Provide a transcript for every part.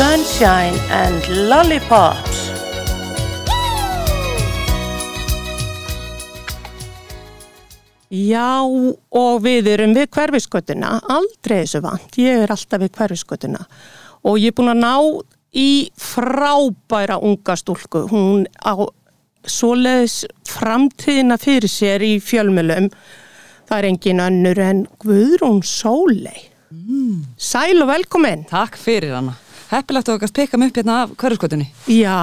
Sunshine and Lollipops. Já, og við erum við hverfiskötuna, aldrei þessu vant, ég er alltaf við hverfiskötuna og ég er búin að ná í frábæra unga stúlku, hún á svoleiðis framtíðina fyrir sér í fjölmjölum, það er engin önnur en Guðrún Sólei. Mm. Sæl og velkomin. Takk fyrir Anna. Heppilegt að þú kannst peka mig upp hérna af hverjusgötunni. Já.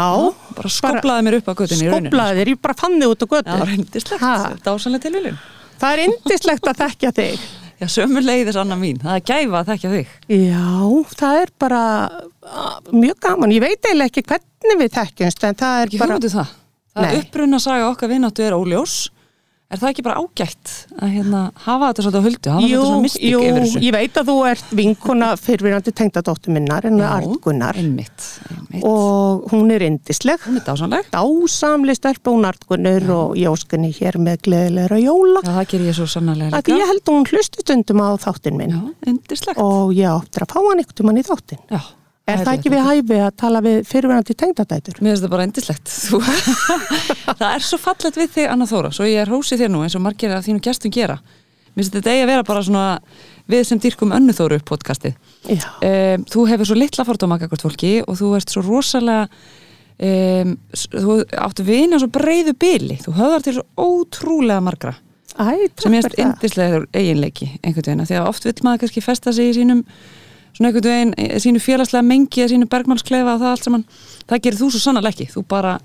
Bara skoplaði mér upp á götunni. Skoplaði þér, ég bara fann þig út á götu. Já, reyndislegt, dásanlega tilvílun. Það er indislegt að þekkja þig. Já, sömur leiðis Anna mín. Það er gæfa að þekkja þig. Já, það er bara mjög gaman. Ég veit eiginlega ekki hvernig við þekkjumst, en það er Ekki bara... hugmyndu það. Það er upprunna að saga okkar vinnáttu er óljós. Er það ekki bara ágætt að hérna, hafa þetta svolítið á huldu? Hafa Jú, þetta svona mystik jú, yfir þessu? ég veit að þú ert vinkona fyrirvirandi tengdadóttur minnar en Artgunnar einmitt, einmitt. og hún er indisleg. Hún er dásanleg. Dásamli stelpa hún Artgunnur og Jóskunni hér með gleðilegra jóla. Já, það ger ég svo sannarlega líka. ég held að hún hlusti stundum á þáttin minn Já, og ég áttur að fá hann ykkur mann í þáttin. Já. Er það ekki við hæfi að tala við fyrirverandi tengdadætur? Mér finnst það bara endislegt. Það er svo fallet við þig, Anna Þóra, svo ég er hósið þér nú eins og margir að þínu gestum gera. Mér finnst þetta eigi að vera bara svona við sem dýrkum önnu Þóru upp podcastið. Um, þú hefur svo litla fordóma akkord fólki og þú ert svo rosalega, um, þú áttu vini á svo breiðu byli. Þú höfðar til svo ótrúlega margra Æ, sem ég það. indislega eiginleiki einhvern veginn. af Því að oft vill maður kannski festa sig í sínum svona einhvern veginn, eh, sínu félagslega mengi eða sínu bergmannsklefa og það allt saman. Það gerir þú svo sannarlega ekki, þú bara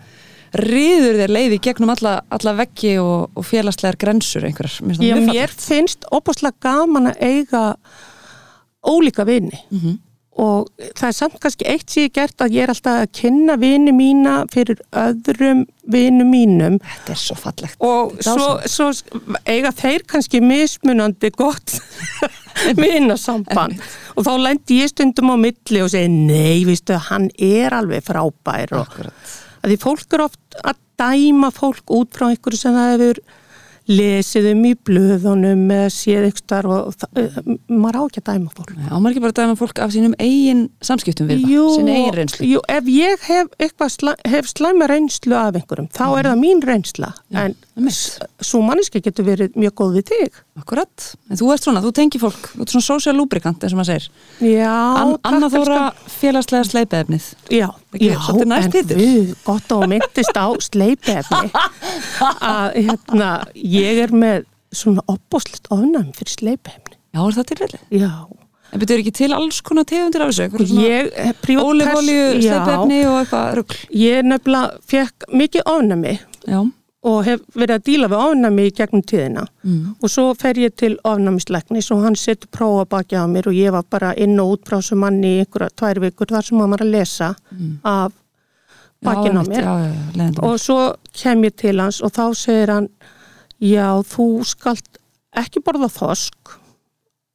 riður þér leiði gegnum alla, alla veggi og, og félagslegar grensur einhverjar, Já, mér finnst opaslega gaman að eiga ólíka vini. Mhm. og það er samt kannski eitt sem ég gert að ég er alltaf að kynna vini mína fyrir öðrum vinu mínum. Þetta er svo fallegt. Og svo, svo eiga þeir kannski mismunandi gott vinasamband og þá lendi ég stundum á milli og segi nei, viðstu, hann er alveg frábær og Akkurat. að því fólk er oft að dæma fólk út frá einhverju sem það hefur lesið um í blöðunum eða séð ykkur starf og uh, maður á ekki að dæma fólk Ámar ekki bara að dæma fólk af sínum eigin samskiptum við Jú, það, sín eigin reynslu jú, ef ég hef, slæ, hef slæma reynslu af einhverjum, þá er það mín reynsla en einmitt. Svo manneski getur verið mjög góð við þig. Akkurat, en þú ert svona, þú tengir fólk þú ert svona social lubricant, eins og maður segir. Já, An takk, Anna Þóra félagslega sleipiðefnið Já, já en við gott að myndist á sleipefni. Að hérna, ég er með svona opbóðslegt ofnæmi fyrir sleipefni. Já, er það tilfelli? Já, En betur ekki til alls konar tegundir af þessu? Ég eh, Ólífólíu, pers- já, sleipefni og eitthvað rugl? Ég nefnilega fekk mikið ofnæmi Já, og hef verið að díla við ofnæmi í gegnum tíðina. Mm. og svo fer ég til ofnæmisleiknis og hann setur prófa baki á mér og ég var bara inn og út frá þessu manni í einhverja tvær vikur þar sem hann var að lesa af bakin á Mm. mér. Já, já, og svo kem ég til hans og þá segir hann já, þú skalt ekki borða þosk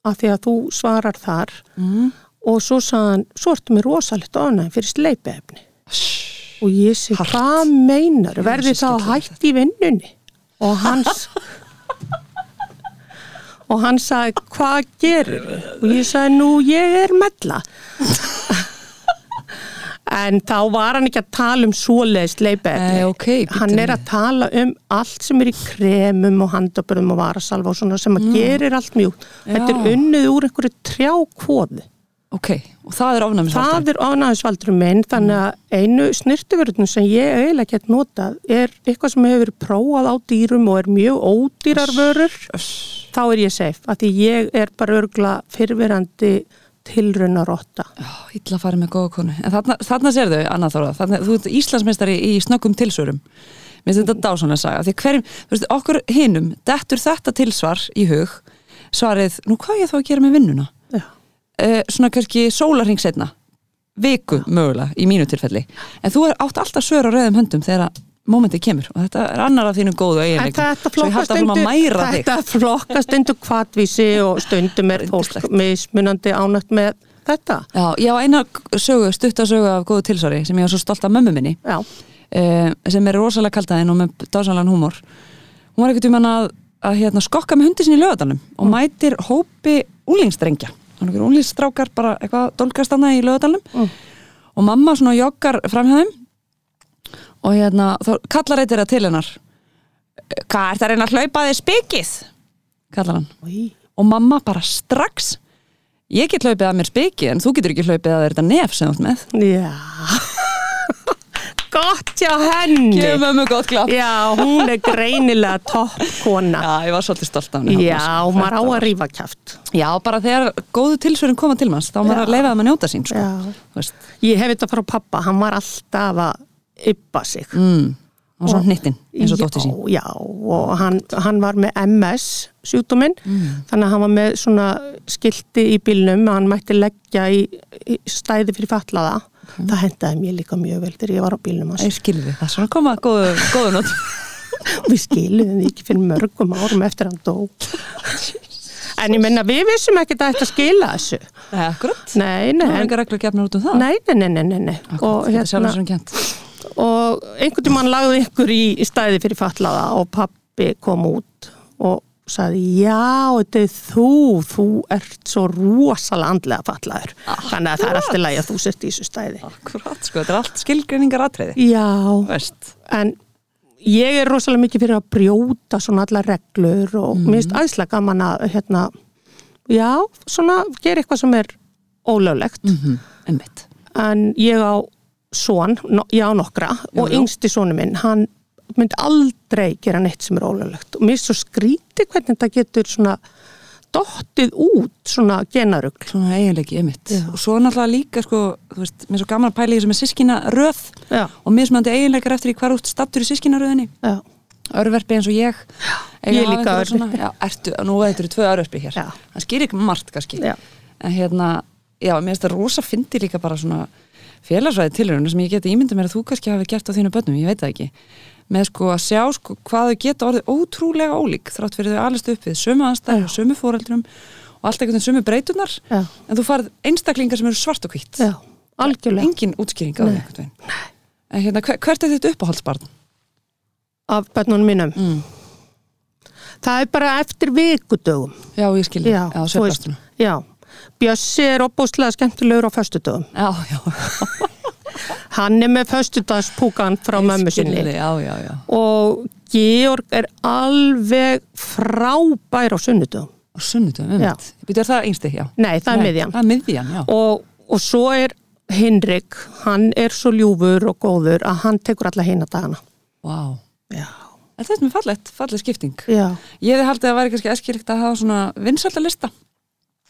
af því að þú svarar þar. Mm. og svo sagði hann, svo ertu mér rosalegt ofnæðin fyrir sleipefni og ég sé, Hart. hvað meinar? Verði skellur hætt í vinnunni? Og hans og hann sagði, hvað gerir og ég sagði, nú ég er mella. En þá var hann ekki að tala um svoleiðis leipefni Nei, ok, bíddu hann er við. að tala um allt sem er í kremum og handabörðum og varasalva og svona sem að gerir allt mjúkt. Þetta er unnið úr einhverju trjákóðu Ok, og það er ofnæmisvaldur það er ofnæðisvaldurum minn þannig að einu snirtuverðun sem ég eiginlega gett notað er eitthvað sem hefur verið prófað á dýrum og er mjög ódýrar vörur þá er ég safe, að því ég er bara örgla fyrfirandi tilraunarotta. Já, illa farið með góða konu. En þarna, þarna sér þau, Anna Þóra þarna, Þú ert Íslandsmeistari í snöggum tilsvörum. Mér finnst þetta dásanlega saga Því hverjum, þú veist, okkur hinum Dettur þetta tilsvar í hug Svarið, nú hvað ég þá að gera með vinnuna? Uh, svona kannski sólarring setna Viku mögulega, í mínu tilfelli. En þú er átt alltaf svör á rauðum höndum Þegar mómentið kemur. Og þetta er annar af þínum góðu eiginleikum. þetta flokkast undir kvatvísi og stundum er fólk mismunandi ánægt með þetta. Já, ég á eina sögu, stuttasögu af góðu tilsvari sem ég var svo stolt af mömmu minni. Uh, sem er rosalega kaltaðinn og með dásanlegan húmor. Hún var ekkert um hann að, að hérna, skokka með hundi sinni í lögadalum og mætir hópi úlingstrengja þannig að úlingstrákar bara eitthvað dólgast hana í lögadalum Mm. og mamma svona joggar framhjá þeim og hérna, þá kallar eitthvað til hennar hvað er það að reyna að hlaupa þig spikið kallar hann Í. og mamma bara strax ég get hlaupið að mér spikið en þú getur ekki hlaupið að þér þetta nef sem þú ert með Já. Gott hjá henni. Gefum mömmu gott klapp Já, hún er greinilega topp kona. Já, ég var svolítið stolt af henni Já, maður á að rífa kjáft. Já, bara þegar góðu tilsvörin koma til manns þá maður að leifa þeim að njóta sín sko. Ég hef þetta frá pappa, hann var alltaf að yppa sig. mm. og svona hnittin eins og dóttir sín Já, og hann, hann var með MS sjúkdóminn, Mm. þannig að hann var með svona skilti í bílnum, hann mætti leggja í, í stæði fyrir fatlaða. Það hendaði mér líka mjög vel þegar ég var á bílnum hans. Ég skilði, það er svona að koma góðu, góðu nót Við skiluðum því ekki fyrir mörgum árum eftir hann dó. En ég menna, við vissum ekki að þetta skila þessu. Nei, akkurat Nei, nei, Það er en, ekki reglur gefnur út um það nei, nei, nei, nei, nei, Akkurat, þetta er sjálfur hérna, sem kent og einhvern tímann lagði ykkur í, í stæði fyrir fatlaða og pappi kom út og sagði, já, þetta er þú, þú ert svo rosalega andlega fatlaður. Þannig að það er alltaf lægi að þú sért í þessu stæði. Akkurat, sko, þetta er allt skilgreiningar atriði Já, Veist. En ég er rosalega mikið fyrir að brjóta svona allar reglur og mér finnst aðslega gaman að hérna, já, svona gera eitthvað sem er ólöglegt. Mm Einmitt. En ég á son, no, ég á nokkra og yngsti sonu minn, hann myndi aldrei gera neitt sem er ólöglegt. Og mér er svo skrítið hvernig þetta getur svona dottið út svona genarugl. Svona eiginleiki, einmitt. Já. Og svo náttúrulega líka, sko, þú veist, mér er svo gaman að pæla í þessu með sískina röð já, og mismandi eiginleikar eftir í hvar út stattur í sískina röðinni Örverfi eins og ég Ég líka Já, ertu, nú þetta eru tvö örverfi hér. Já. Það skýr ekki margt, kannski. En hérna, já, mér finnst það rosa fyndi líka bara svona félagsvæði tilhörunum sem ég geti ímyndið mér að þú kannski hafi gert á þínu börnum, ég veit það ekki með sko að sjá sko hvað þau geta orðið ótrúlega ólík þrátt fyrir þau alist upp við sömu aðstæður og sömu fóreldrum og allt veginn sömu breytunar já, en þú farið einstaklingar sem eru svart og hvitt engin útskýring á því einhvern veginn en hérna, hver, hvert er þitt uppáhaldsbarn? af börnunum mínum. Mm. Það er bara eftir vikudögum. Já, ég veist, svefnastuna já. Bjössi er opbúslega skemmtilegur á föstudögum. Já, já, Hann er með föstudagspúkan frá mömmu sinni. já, já, já. Og Georg er alveg frábær á sunnudum og sunnudum, um Já. Býtu, er það einstið, já? nei, það er Nei, miðjan. Það er miðjan, já. Og, og svo er Hinrik hann er svo ljúfur og góður að hann tekur alla hina dagana. Vá. Já, En þetta er með fallegt, falleg skipting. Já, Ég hefði haldið að það væri kannski eskilíkt að hafa svona vinsaldalista,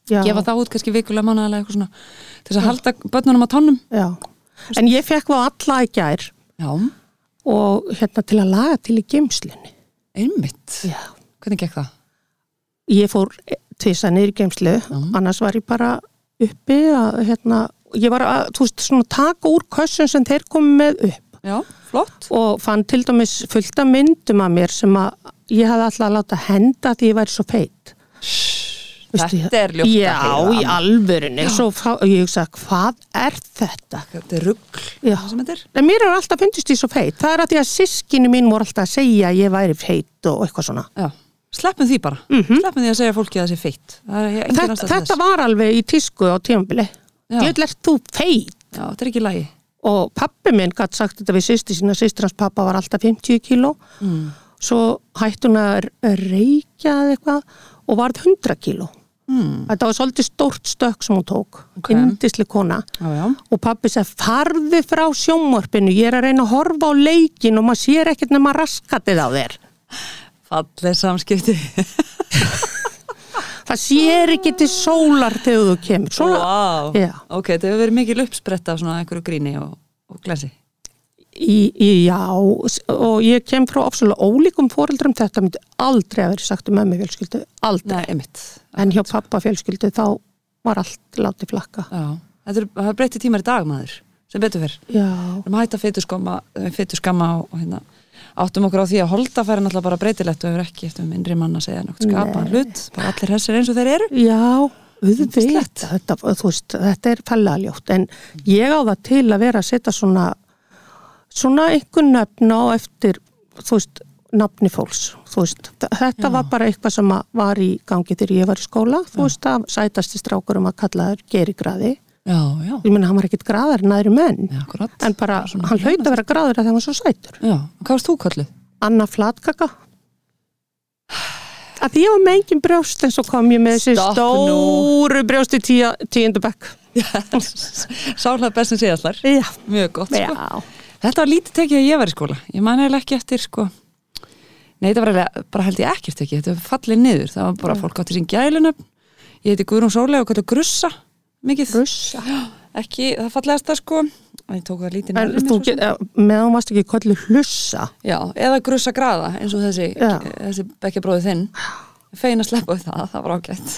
já, gefa það út kannski vikulega mánaðalega eitthvað svona til þess að halda börnunum á tannum já. En ég fekk þá alla í gær. Já, og hérna til að laga til í geimslunni einmitt. Já. Hvernig gekk það? ég fór tvisa niður í geimslu annars var ég bara uppi að hérna, ég var að, þú veist, svona taka úr kössun sem þeir komu með upp. Já, flott. Og fann til dæmis fullt af myndum af mér sem að ég hafði alltaf að láta henda því ég væri svo feit Veistu, Þetta er ljótt að Já, heyra, í Anna. alvörunni. Svo fá, ég hugsa, hvað er þetta? Þetta er rugg Já. það sem þetta En mér er alltaf fundist því svo feit. Það er að því að sískinu mín voru alltaf að segja að ég væri feit og eitthvað svona. Já, sleppum því bara. Sleppum því að segja fólki að það sé engin Þetta, þetta var alveg í tísku á tímabili. Já. Ég vil þú feit? Já, þetta er ekki lægi og pappi minn gætt sagt þetta við sýsti sína. Sýstir hans pappa var alltaf 50 kíló. Mm. svo hætti hún að reykja eða eitthvað og varð 100 kíló mm. þetta var svolítið stórt stökk sem hún tók. Ok. indisli kona. Já, já. Og pappi sagði farði frá sjómorpinu ég er að reyna að horfa á leikin og maður sér ekkert nema raskatið á þér. Falleg samskipti. Það sér ekki til sólar þegar þú kemur. Svona, Já. Ok, þetta hefur verið mikil uppspretta af svona einhverju gríni og, og glæsi í, í, já og ég kem frá absolutt ólíkum fóreldrum þetta myndi aldrei að vera sagt um mömmu fjölskyldu aldrei, Nei, en hjá pappa fjölskyldu þá var allt látið flakka. Það er breytti tímar í dag maður sem betur fyrr Við erum hægt að fytu skamma, skamma og, og hérna áttum okkur á því að holdafæri náttúrulega bara breytilegt og hefur ekki eftir um innri mann að segja nokkuð skapa Nei. hlut, bara allir hessir eins og þeir eru. Já auðvitað, þetta, þetta er fælaljótt en ég á það til að vera að setja svona svona einhver nöfn á eftir þú veist, nafni fólks þú veist, þetta Já. var bara eitthvað sem var í gangi þegar ég var í skóla þú veist, að sætasti strákur um að kalla þær gerigraði Já, já, ég meina hann var ekkit graðar en aðri menn já, akkurat. en bara, Svona hann hlaut að vera graður að það var svo sætur Já, hvað varst þú kallið? Anna Flatkaka að því ég var með engin brjóst en svo kom ég með þessi Stopp nú. stóru brjóst í tíu, tíundu bekk Sálega best sem séðallar. já, Mjög gott, sko. já, Þetta var lítið tekið að ég var í skóla. Ég man eiginlega ekki eftir, sko. Nei, þetta var eiginlega, bara held ég ekkert tekið. Þetta var fallið niður. Það var bara fólk átti sín gælunöfn. Ég heiti Guðrún Sólega og kallar Grussa. Mikið. russa Ekki, það fallegast það, sko. En ég tók það lítið en nærri mér, þú svo get, meðan varst ekki kollu hlussa Já, eða grussa graða eins og þessi, Já. þessi bekkjabróði þinn fein að sleppa það, það var ágætt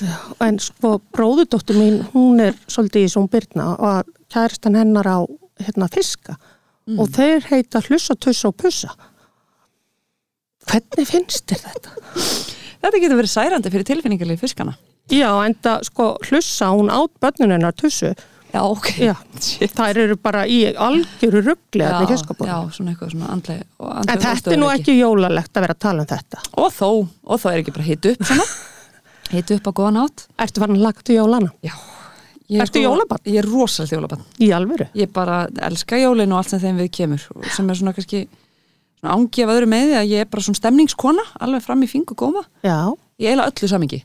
en sko bróðudóttir mín hún er svolítið í svona byrna og kæristan hennar á hérna fiska Mm. og þeir heita hlussa, tussa og pussa. Hvernig finnst þér þetta? Þetta getur verið særandi fyrir tilfinningarlega fiskana. Já, en það sko hlussa hún átt börnunennar tussu. Já, ok. Já, þær eru bara í algjöru ruggli að þeir fiskabóð já, svona eitthvað svona andleg, En þetta er nú ekki jólalegt að vera að tala um þetta. Og þó, og þó er ekki bara hitt upp Hitt upp á góðan átt Ertu farin að til jólana? Já Ég er Ertu jólabarn? Ég er rosalega jólabann Í alvöru? Ég bara elska jólin og allt sem þeim við kemur sem er svona kannski svona ángi af öðru með því að ég er bara svona stemningskona alveg fram í fingu góma. Já, Ég eila öllu samingi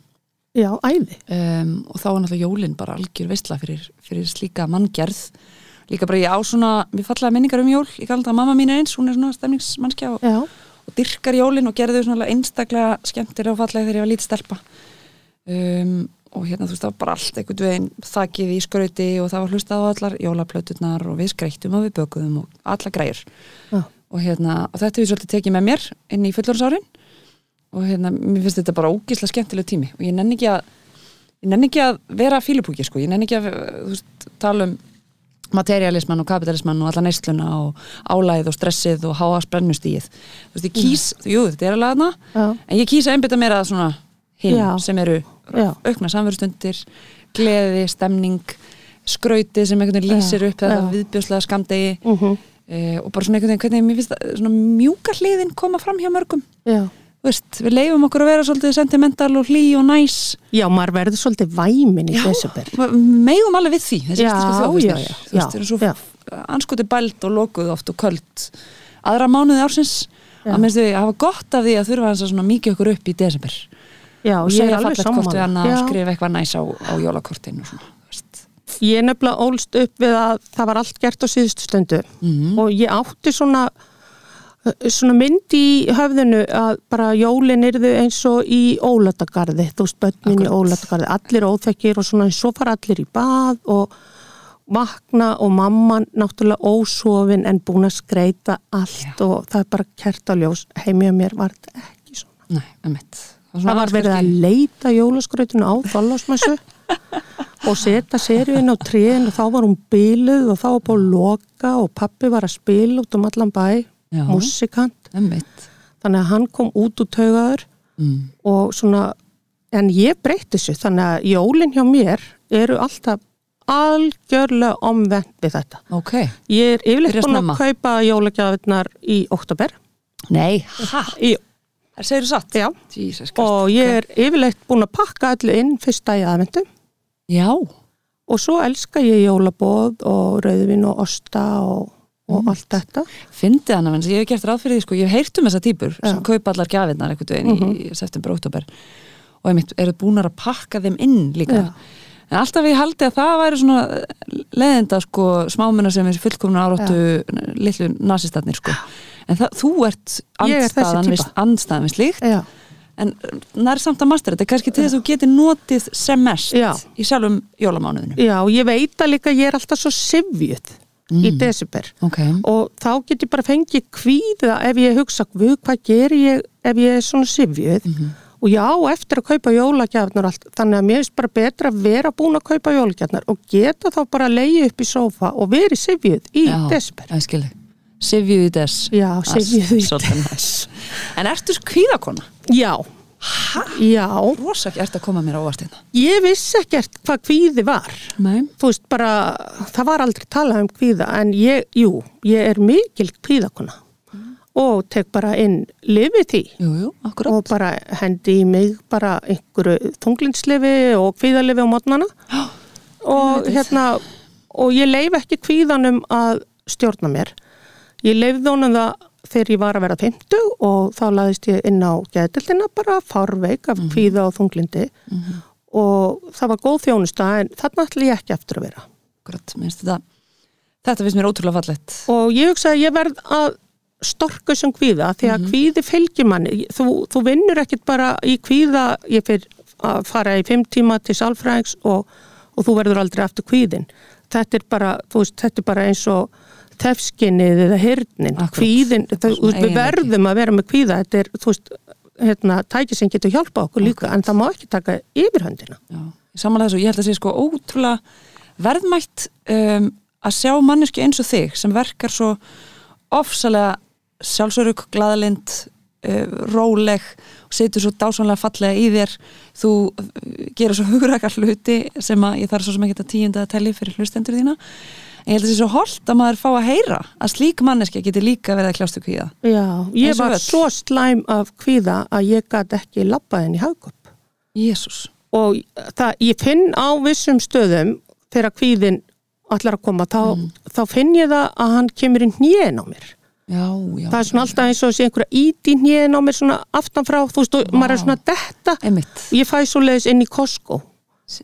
já, æði. Um, og þá er náttúrulega jólin bara algjör veistla fyrir, fyrir slíka manngerð. Líka bara ég á svona, mér fallaði minningar um jól. Ég það að mamma mín er eins, hún er svona stemningsmannskja og, og dyrkar jólin og gerði þau svona einstaklega skemmtir og fallega þegar ég var lítið stelpa. Um, og hérna þú veist það var bara allt einhvern veginn þakið í skrauti og það var hlustað á allar jólaplöturnar og við skreittum og við bökuðum og alla græjur. Já. og hérna, og þetta við svolítið tekið með mér inn í fullorðsárin og hérna, mér finnst þetta bara ógísla skemmtileg tími og ég nenni ekki að nenni ekki að vera fílupúki sko, ég nenni ekki að veist, tala um materialisman og kapitalisman og alla neysluna og álæð og stressið og háa spennustíð þú veist, ég kýs, jú, þetta er alveg aðna en ég kýs að einbytta mér að svona hinn sem eru já, aukna samverðstundir gleði, stemning skrautið sem einhvern veginn lýsir upp þetta Já. viðbjörslega skamdegi mhm, e, og bara svona einhvern veginn hvernig mér finnst það svona mjúka hliðin koma fram hjá mörgum. Já. Þú veist, við leifum okkur að vera svolítið sentimental og hlý og næs. Já, maður verður svolítið væmin í desember. megum alveg við því þessi svo já. anskoti bælt og lokuð oft og köld aðra mánuði ársins. Að við hafa gott af því að þurfa að mikið okkur upp í desember Já, og segja er alveg fallegt hvort við hann sammála að Já. skrifa eitthvað næs á, á jólakortinu og svona, þú veist. Ég er nefnilega ólst upp við að það var allt gert á síðustu stundu. Mhm. og ég átti svona svona mynd í höfðinu að bara jólin yrðu eins og í ólatagarði, þú veist, börnin í ólatagarði, allir óþekkir og svona, en svo fara allir í bað og vakna og mamman náttúrulega ósofin en búin að skreita allt og það er bara kertaljós heimja mér var þetta ekki svona. Nei, um mitt það var verið að leita jólaskrautinu á þóllásmessu og setja seríun á tríin og þá var hún bíluð og þá var búin að loka og pappi var að spila út um allan bæ Já. músikant. Um mitt þannig að hann kom út úr taugaður mm. og svona en ég breytti þessu. Þannig að jólin hjá mér eru alltaf algjörlega omvend við þetta. Ok, ég er yfirleitt búin að kaupa jólagjafirnar í oktober nei, ha, í, það segir þú satt? Já, Jesus og ég er yfirleitt búin að pakka allu inn fyrsta í aðvendu Já, og svo elska ég jólabóð og rauðvin og osta og, og allt þetta. Fyndið hann að ég hef gert ráð fyrir því sko, ég hef heyrt um þessa típur sem Já. kaupa allar gjafinnar einhvern veginn í september, oktober og einmitt eru búnar að pakka þeim inn líka. Já. en alltaf ég haldi að það væri svona leðenda sko smámuna sem er fullkomna áróttu litlu nazistarnir sko en það, þú ert er andstaðan við, slíkt já, en nær samt að master þetta er kannski til þess að þú geti notið sem mest Já. í sjálfum jólamánuðinu já, ég veit að líka ég er alltaf svo sifjuð í desember. Ok, og þá get ég bara fengið kvíða ef ég hugsa, hvað ger ég ef ég er svona sifjuð og já, eftir að kaupa jólagjafnar allt, þannig að mér finnst bara betra að vera búin að kaupa jólagjafnar og geta þá bara að leiði upp í sófa og verið sifjuð í já, desember. ég skilði Sivjuð í des já, Svolítið næs. En ertu kvíðakona? já, já. Rosa ekki ert að koma mér á óvart hérna. Ég vissi ekkert hvað kvíði var. Nei. Þú veist bara, það var aldrei talað um kvíða en ég, jú, ég er mikil kvíðakona. Og tek bara inn lifið því. Jú, jú, akkurat. Og bara hendi í mig bara einhverju þunglinslifi og kvíðalifi á mótnana og hérna og ég leif ekki kvíðanum að stjórna mér ég leifði honum það þegar ég var að vera 50 og þá laðist ég inn á geðdildina bara farveik af kvíða og þunglindi og það var góð þjónusta en þarna ætla ég ekki eftir að vera. Akkurat, minnst þetta Þetta finnst mér ótrúlega fallett og ég hugsa að ég verð að storka sem kvíða því að kvíði fylgir manni. Þú, þú vinnur ekkit bara í kvíða ég fyrir að fara í fimm tíma til sálfræðings og, og þú verður aldrei aftur kvíðin þetta er bara, veist, þetta er bara eins og tefskinnið eða hirnin kvíðin, það, veist, við verðum að vera með kvíða þetta er, þú veist, hérna tæki sem getur hjálpa okkur líka, en það má ekki taka yfirhöndina. Samanlega þessu, ég held að sé sko ótrúlega verðmætt um, að sjá manneski eins og þig sem verkar svo ofsalega sjálfsörug, glaðalind uh, róleg og setur svo dásanlega fallega í þér. Þú uh, gerir svo hugrakar hluti sem að ég þarf svo sem ekki að tíunda að telli fyrir hlustendur þína en ég held að það sé svo holdt að maður fá að heyra að slík manneski geti líka verið að kljástu kvíða. Já, ég var öll. svo slæm af kvíða að ég gat ekki labbað henni í hagköp Jésús, og það, ég finn á vissum stöðum þegar kvíðin allar að koma, þá, Mm. þá finn ég það að hann kemur í hnjén á mér. Já, já það er svona alltaf eins og sé einhverja ít í hnjén á mér svona aftanfrá, þú veist, og maður er svona detta, Einmitt, ég fæ svo leiðis inn í Costco.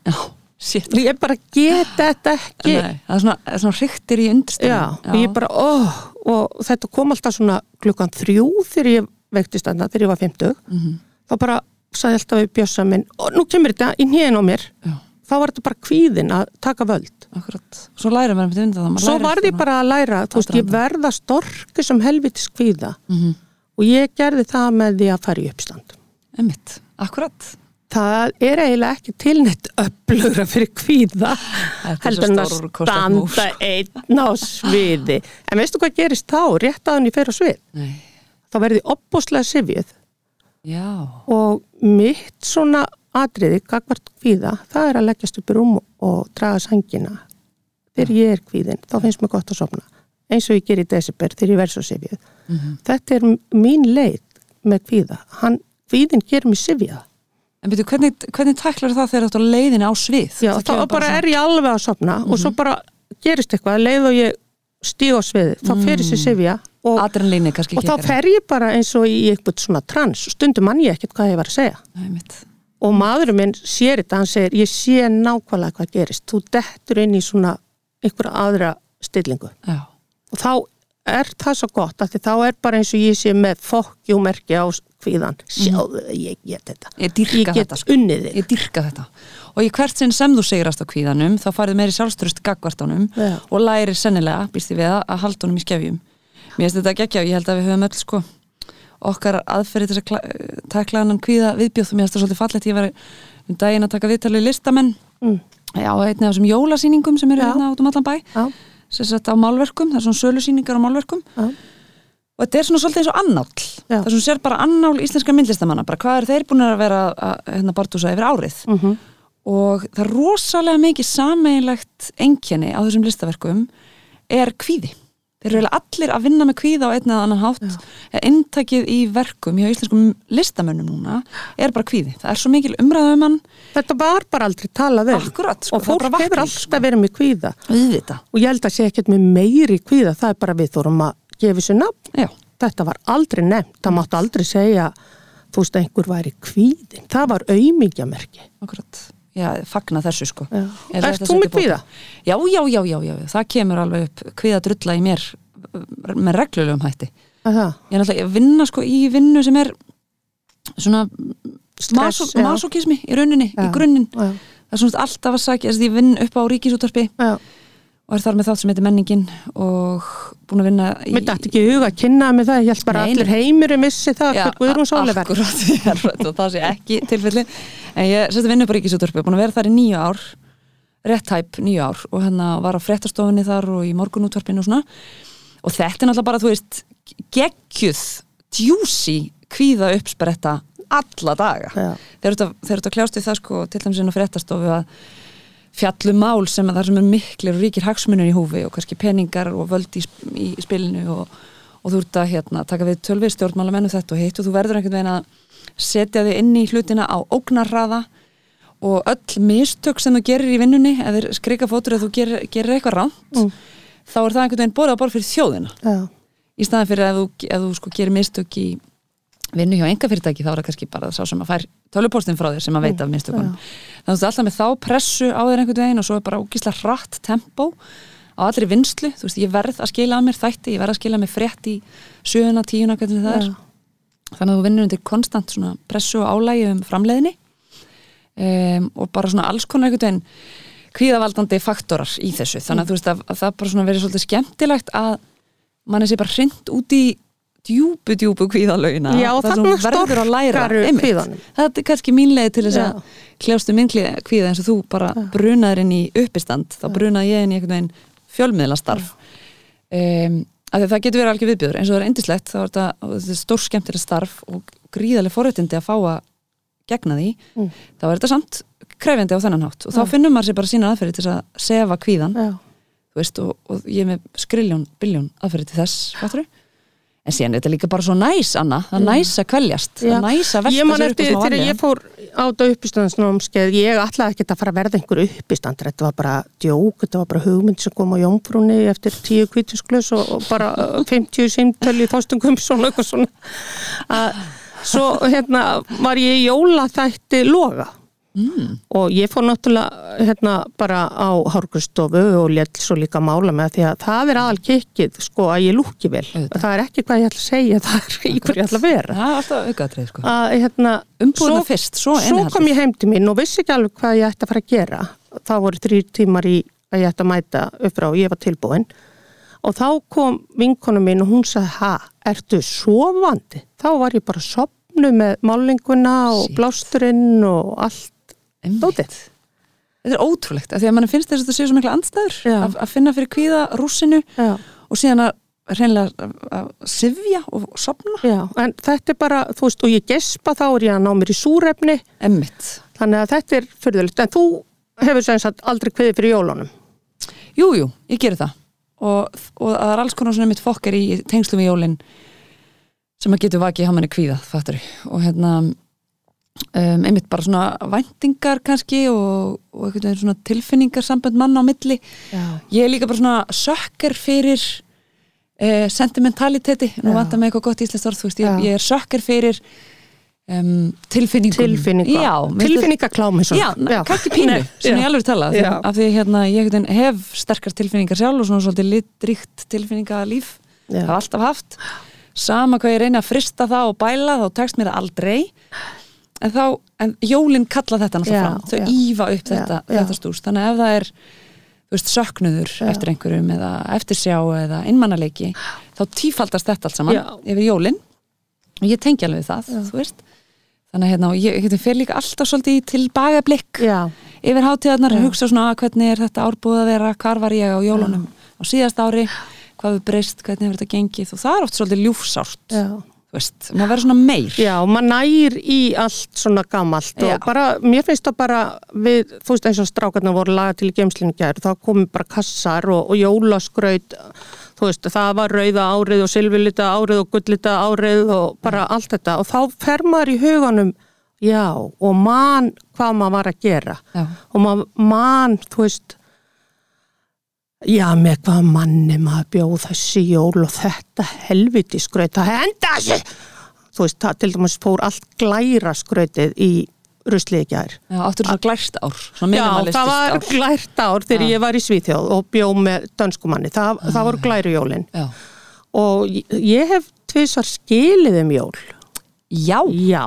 Já, shit. Ég bara get þetta ekki. Nei, það er svona, svona hryktir í undirstöðum já, og ég bara, óh og þetta kom alltaf svona klukkan þrjú þegar ég veiktist þarna, þegar ég var 50 Mhm. þá bara sagði alltaf við bjössa minn og nú kemur þetta í hnjén á mér. Já, þá var þetta bara kvíðin að taka völd. Akkurat. Svo lærir maður með þetta svo varði ég bara að læra þú veist, ég verða storki sem helvitis kvíða. Mhm. og ég gerði það með því að fara í uppstand. Einmitt, akkurat það er eiginlega ekki tilnett öflugra fyrir kvíða heldur en að standa einn á sviði. En veistu hvað gerist þá, rétt að hann ég fer á svið. Nei, þá verði opbóslega sifjuð já, og mitt svona atriði, gagvart kvíða það er að leggjast upp í rúm og draga sangina þegar ég er kvíðin þá finnst mér gott að sofna. Eins og ég ger í desember þegar ég verð svo sifjuð Mhm. þetta er mín leið með kvíða. Hann, kvíðin gerir mig sifjað En byrju, hvernig, hvernig tæklar það þegar þú ert á leiðinni á svið? já, þá bara svona- er ég alveg að sofna og Mhm. svo bara gerist eitthvað leið og ég stíg á sviði þá fer þessi sifja og, Adrenalíni kannski og þá fer ég bara eins og í eitthvað svona trans stundum mann ég ekkert hvað ég var að segja. Nei, og maðurinn minn sér þetta, hann segir ég sé nákvæmlega hvað gerist. Þú dettur inn í svona einhverja aðra stillingu. Já, og þá er það svo gott þá er bara eins og ég sé með fokkjúmerki á kvíðan. Sjáðu, ég get þetta. Ég ég get þetta sko. unnið þig. Ég dyrka þetta. Og í hvert sinn sem þú segrast á kvíðanum þá farið meiri sjálfströst gagvartanum Já. og lærir sennilega, býst þið við að, að halda honum í skefjum. Mér finnst þetta geggja og ég held að við höfum öll sko okkar aðferði þess að takla hann kvíða viðbjóð. Mér finnst það svolítið fallegt ég var um daginn að taka viðtalið listamenn. Mm. Já, einnig af þessum jólasýningum sem eru hérna át um allan bæ. Já. sem sagt á málverkum, það er svona sölusýningar á málverkum. Já. Og þetta er svona svolítið eins og annál það sem sér bara annál íslenska myndlistamanna bara hvað er þeir búin að vera að hérna, bartúsa yfir árið? Mm og það er rosalega mikið sameiginlegt enginni á þessum listaverkum er kvíði. Þeir eru allir að vinna með kvíða á einn eða annan hátt. Inntakið í verkum hjá íslenskum listamönnum núna er bara kvíði, það er svo mikil umræða um hann þetta var bara aldrei talað um. Akkurat, sko, og fólk er hefur alltaf verið með kvíða. Sko. Auðvitað. og ég held að sé ekkert með meiri kvíða það er bara við þurfum að gefa þessu nafn. Já, þetta var aldrei nefnt, það máttu aldrei segja þú veist einhver væri kvíðin það var auðmíkjamerki akkurat. Já, fagna þessu sko. Ég að þú með í kvíða? Já, já, já, já, já, það kemur alveg upp kvíða drulla í mér með reglulegum hætti. Það, Ég er náttúrulega að vinna sko í vinnu sem er svona stress masokismi í rauninni, í Já. grunninn. Já, það er svona alltaf að sagja, þess að ég vinn upp á ríkisúttarpi já. Og er þar með þátt sem heitir menningin og búin að vinna í Mér dætti ekki í huga að kynna með það, ég held bara Nei, allir nei. heimurum missi það Já, hver Guðrún Sóli verð. akkurat, ég er rætt og það sé ekki tilfelli en ég seti vinnu á ríkisúttarpi búin að vera þar í nýju ár rétt hæp nýju ár og hérna var á fréttastofunni þar og í morgunútvarpinu og svona og þetta er náttúrulega bara, þú veist geggjuð, djúsi kvíða uppspretta alla daga Já. þeir eru að kljást við það sko til dæmis inn á fréttastofu að fjallum mál sem að það sem er miklir og ríkir hagsmunir í húfi og kannski peningar og völd í, í spilinu og, og þú ert að hérna, taka við tölvið stjórnmálamennu þetta og hitt og þú verður einhvern veginn að setja þig inn í hlutina á ógnarraða og öll mistök sem þú gerir í vinnunni eða skrika fótur eða þú gerir, gerir eitthvað ránt Mm. þá er það einhvern veginn borðið á borð fyrir þjóðina já, í staðan fyrir að þú, að þú sko gerir mistök í vinnu hjá enga fyrirtæki þá er það kannski bara sá sem að fær tölvupostin frá þér sem að veita af mistökunum þannig að alltaf með þá pressu á þér einhvern veginn og svo er bara ógíslega hratt tempo á allri vinslu, þú veist, ég verð að skila að mér þætti, ég verð að skila að mér frétt í sjöuna, tíuna, hvernig það er. Já, þannig að þú vinnur undir konstant pressu og álægi um framleiðinni um, og bara svona alls konar einhvern veginn kvíðavaldandi faktorar í þessu. Þannig að veist að, að það bara verið svolítið skemmtilegt að manni sé bara hrind út í djúpu, djúpu kvíðalögina Já, þarna þú verður að læra það er kannski mín leið til þess Já. að kljástu minn klí- kvíða eins og þú bara brunaður inn í uppistand. Þá brunaði ég inn í einhvern veginn fjölmiðlastarf. Um, að það getur verið alveg viðbjöður eins og það er endislegt þá er þetta, þetta stór skemmtileg starf og gríðarlega forréttindi að fá að gegna því, Mm. þá er þetta samt krefjandi á þennan hátt. Og þá finnum maður sér bara sína aðferði til að sefa kvíðan já, þú veist, og, og ég er með skriljón, biljón aðferði til þess, fattur en síðan er þetta líka bara svo næs, Anna. Það næs að kveljast, það næs að man sér upp eftir á smá þegar vanlíðan. ég fór á þetta uppistandsnámskeið, ég ætlaði ekki að fara að verða einhver uppistandur, þetta var bara djók, þetta var bara hugmynd sem kom á jómfrúni eftir tíu kvítinsklus og, og bara uh, 50 símtölu í þástungum svona eitthvað svona. Að, svo hérna var ég í jólaþætti loga mm, og ég fór náttúrulega hérna bara á hárgrustofu og létt svo líka mála með því að það er aðal kikkið sko að ég lúki vel. Auðvitað. Það er ekki hvað ég ætla að segja, það er í hverju ég ætla að vera. það er alltaf aukaðtrið sko. Að, hérna, svo- fyrst, svo Svo kom ég heim til mín og vissi ekki alveg hvað ég ætti að fara að gera. Það voru þrýr tímar í að ég ætti að mæta upp frá og ég var tilbúin. Og þá kom vinkonu mín og hún sagði, ha, ertu sofandi? Þá var ég bara sopnu með málinguna og blásturinn og allt. Dótið. þetta er ótrúlegt, af því að mann finnst þess að þetta séu svo mikla andstæður að, að finna fyrir kvíða rússinu Já, og síðan að reynilega að, sifja og sopna já, en þetta er bara, þú veist, og ég gespa þá er ég að ná mér í súrefni, emmitt, þannig að þetta er fyrðulegt. En þú hefur sem sagt aldrei kviðið fyrir jólunum. Jú, jú, ég gerir það. Og, og það er alls konar svona mitt fokkar í tengslum við jólin sem að getur vakið hamanni kvíða, fattur og hérna um, einmitt bara svona væntingar kannski og, og einhvern veginn svona tilfinningar sambönd manna á milli. Já. ég er líka bara svona sökker fyrir eh, sentimentaliteti nú vantar mig eitthvað gott íslenskt orð veist, ég, ég er sökker fyrir um, tilfinningum Tilfinningaklámi kannski pínu, já. ég alveg tala Já. af því hérna, ég hef sterkar tilfinningar sjálf og svona svolítið litríkt tilfinningalíf. Já. hef alltaf haft. Sama hvað ég reyna að frista það og bæla þá tekst mér það aldrei en þá, en jólinn kalla þetta náttúrulega fram, þau já. ífa upp þetta, Já, já. þetta stús, þannig að ef það er þú veist, söknuður eftir einhverjum eða eftirsjá eða innmannaleiki þá tífaldast þetta allt saman yfir jólinn og ég tengi alveg það, þú veist. Þannig að hérna, ég, ég fer líka alltaf svolítið í tilbagablikk Já, yfir hátíðarnar, hugsa svona "Ah, hvernig er þetta árbúð að vera, hvar var ég á jólunum á síðast ári, hvað við breyst? Hvernig hefur þetta gengið? Og það er oft svolítið ljúfsárt veist, maður verður svona meir Já, maður nær í allt svona gamalt Já. og bara, mér finnst það bara við, þú veist eins og strákarnar voru laga til í geimslingar, þá komi bara kassar og, og jólaskraut þú veist, það var rauða árið og silvilita árið og gullita árið og bara allt þetta og þá fer maður í huganum já, og man hvað maður var að gera Já. og maður man, þú veist já, með hvað manni maður bjóð þessi jól og þetta helviti skraut, það henda þessu! Þú veist, það til dæmis fór allt glæra skrautið í ruslið ekki aðeir. Já, áttur svona glært ár, Já, það var ár. glært ár þegar Já. ég var í Svíþjóð og bjóð með dönskumanni, það, það voru glæru jólin Já, og ég- hef tvisvar skilið um jól. Já. já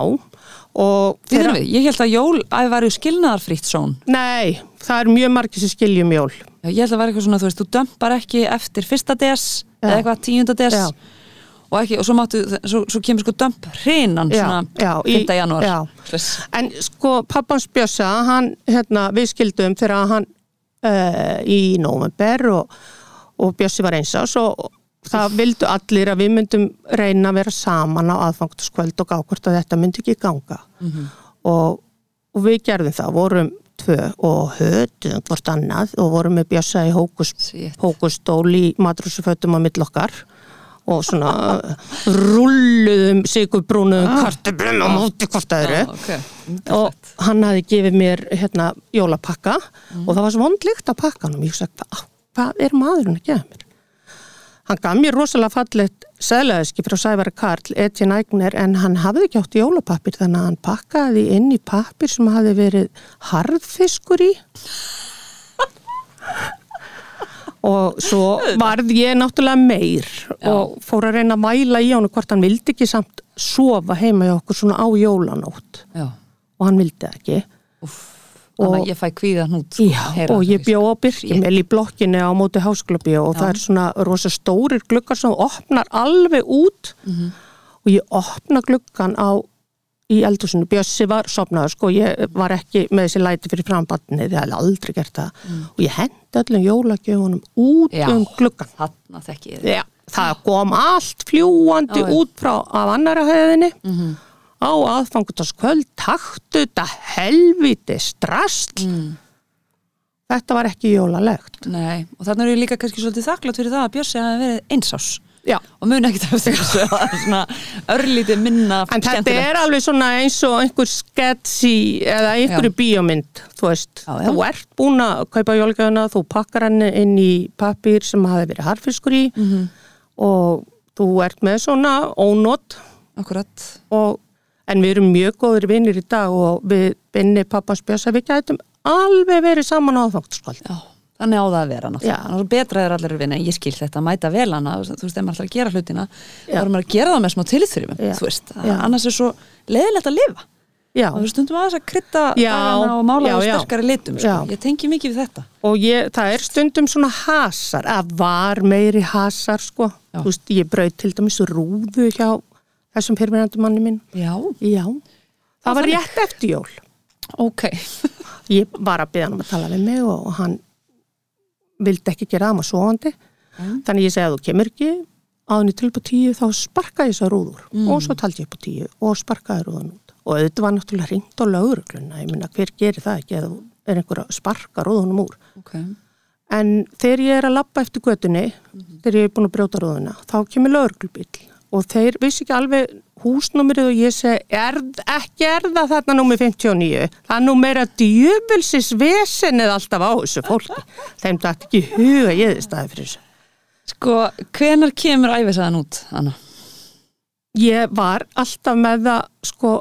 við, ég held að jól að væri skilnaðarfrítt són nei, það er mjög margir sem skiljum jól Já, ég held að væri eitthvað svona, þú veist, þú dömpar ekki eftir fyrsta des Já. eða eitthvað tíunda des Já. og ekki, og svo máttu, svo, svo kemur sko dömp hrinan Já, svona já, í- 5. janúar já. Slis. En sko pappans Bjössa, hann, hérna, við skildum þegar hann uh, í nóvember og, og Bjössi var einsás og það vildu allir að við myndum reyna að vera saman á aðfangtaskvöld og gá hvort að þetta myndi ekki ganga. og, og við gerðum það, vorum tvö og höfðum hvort annað og vorum með Bjössa í hókustól í matrúsufötum á mill okkar og svona rulluðum sigurbrúnuðum ah. kartöblum á móti hvort öðru. Já, ok. og hann hafi gefið mér hérna jólapakka og það var svo vondlíkt á pakkanum ég sagði, hvað, hvað er maðurinn að gefa mér hann gaf mér rosalega fallet seglaðiski frá Sævari Karl Etienne Eigner en hann hafði ekki átt jólapappir þannig að hann pakkaði inn í pappir sem hafi verið harðfiskur í. Og svo varð ég náttúrulega meir Já. og fór að reyna að mæla í hann hvort hann vildi ekki samt sofa heima hjá okkur svona á jólanótt. Já, og hann vildi ekki. Úff. Þannig að ég fæ kvíða hnút. Já, og ég bjó á Birkimel í blokkinni á móti háskólabíu og það er svona rosa stórir glukkar sem opnar alveg út og ég opna glukkan á í eldhúsinu, Bjössi var sopnaður sko, ég var ekki með þessi læti fyrir frambatni, ég hef aldrei gert það og ég hendi öllum jólagjöfunum út Já. um glukkan Þarna þekki ég þig. Já, það kom allt fljúandi Já, já. út frá af annara hefðinni á aðfangutaskvöld taktu þetta helviti strast þetta var ekki jólalegt Nei, og þannig er ég líka kannski svolítið þakklátt fyrir það að Bjössi hafi verið einsás Já. og muni ekkert eftir þessu örlítið minna en þetta er alveg svona eins og einhver sketsi eða einhverju Já. bíómynd þú veist, Já, já. þú ert búin að kaupa jólagjöfuna, þú pakkar henni inn í pappir sem hafi verið harfiskur í Mhm. og þú ert með svona ónót Akkurat, og, en við erum mjög góður vinnir í dag og við binni pappans bjösa við gætum alveg verið saman á þáttskvöld já, þannig á það að vera náttúrulega, betra er allir að vinna ég skil þetta, mæta vel hana þú veist, ef maður ætlar að gera hlutina þá Já. er maður að gera það með smá tilþrifum Já. þú veist, Já. annars er svo leðilegt að lifa. Já, og þú stundum aðeins að krydda Já. dagana og mála á sterkari litum sko. Ég tengi mikið við þetta. Og ég, það er stundum svona hasar, að var meiri hasar sko, Ég þessum fyrirmyndandu manni minn, Já, já. Það var þannig. rétt eftir jól. Ok. Ég var að byggja hann um að tala við mig og hann vildi ekki gera það maður svoandi Mm. þannig ég segi að þú kemur ekki áðunni til upp á tíu þá sparka ég þessar rúður. Mm. og svo taldi ég upp á tíu og sparkaði rúðan út. Og auðvitað var náttúrulega ringt á laurugluna ég minna hver gerir það ekki eða er einhver að sparka rúðunum úr? Ok, En þegar ég er að lappa eftir götunni, þegar ég er búin að brjóta rúðuna, þá kemur lauruglubíl og þeir vissi ekki alveg húsnúmerið og ég segi, er, ekki er það þarna númer 59, það nú meira djöfulsis vesenið alltaf á þessu fólki. Þeim dætt ekki huga ég þið staði fyrir þessu. sko, hvenar kemur æfisaðan út, Anna? Ég var alltaf með það sko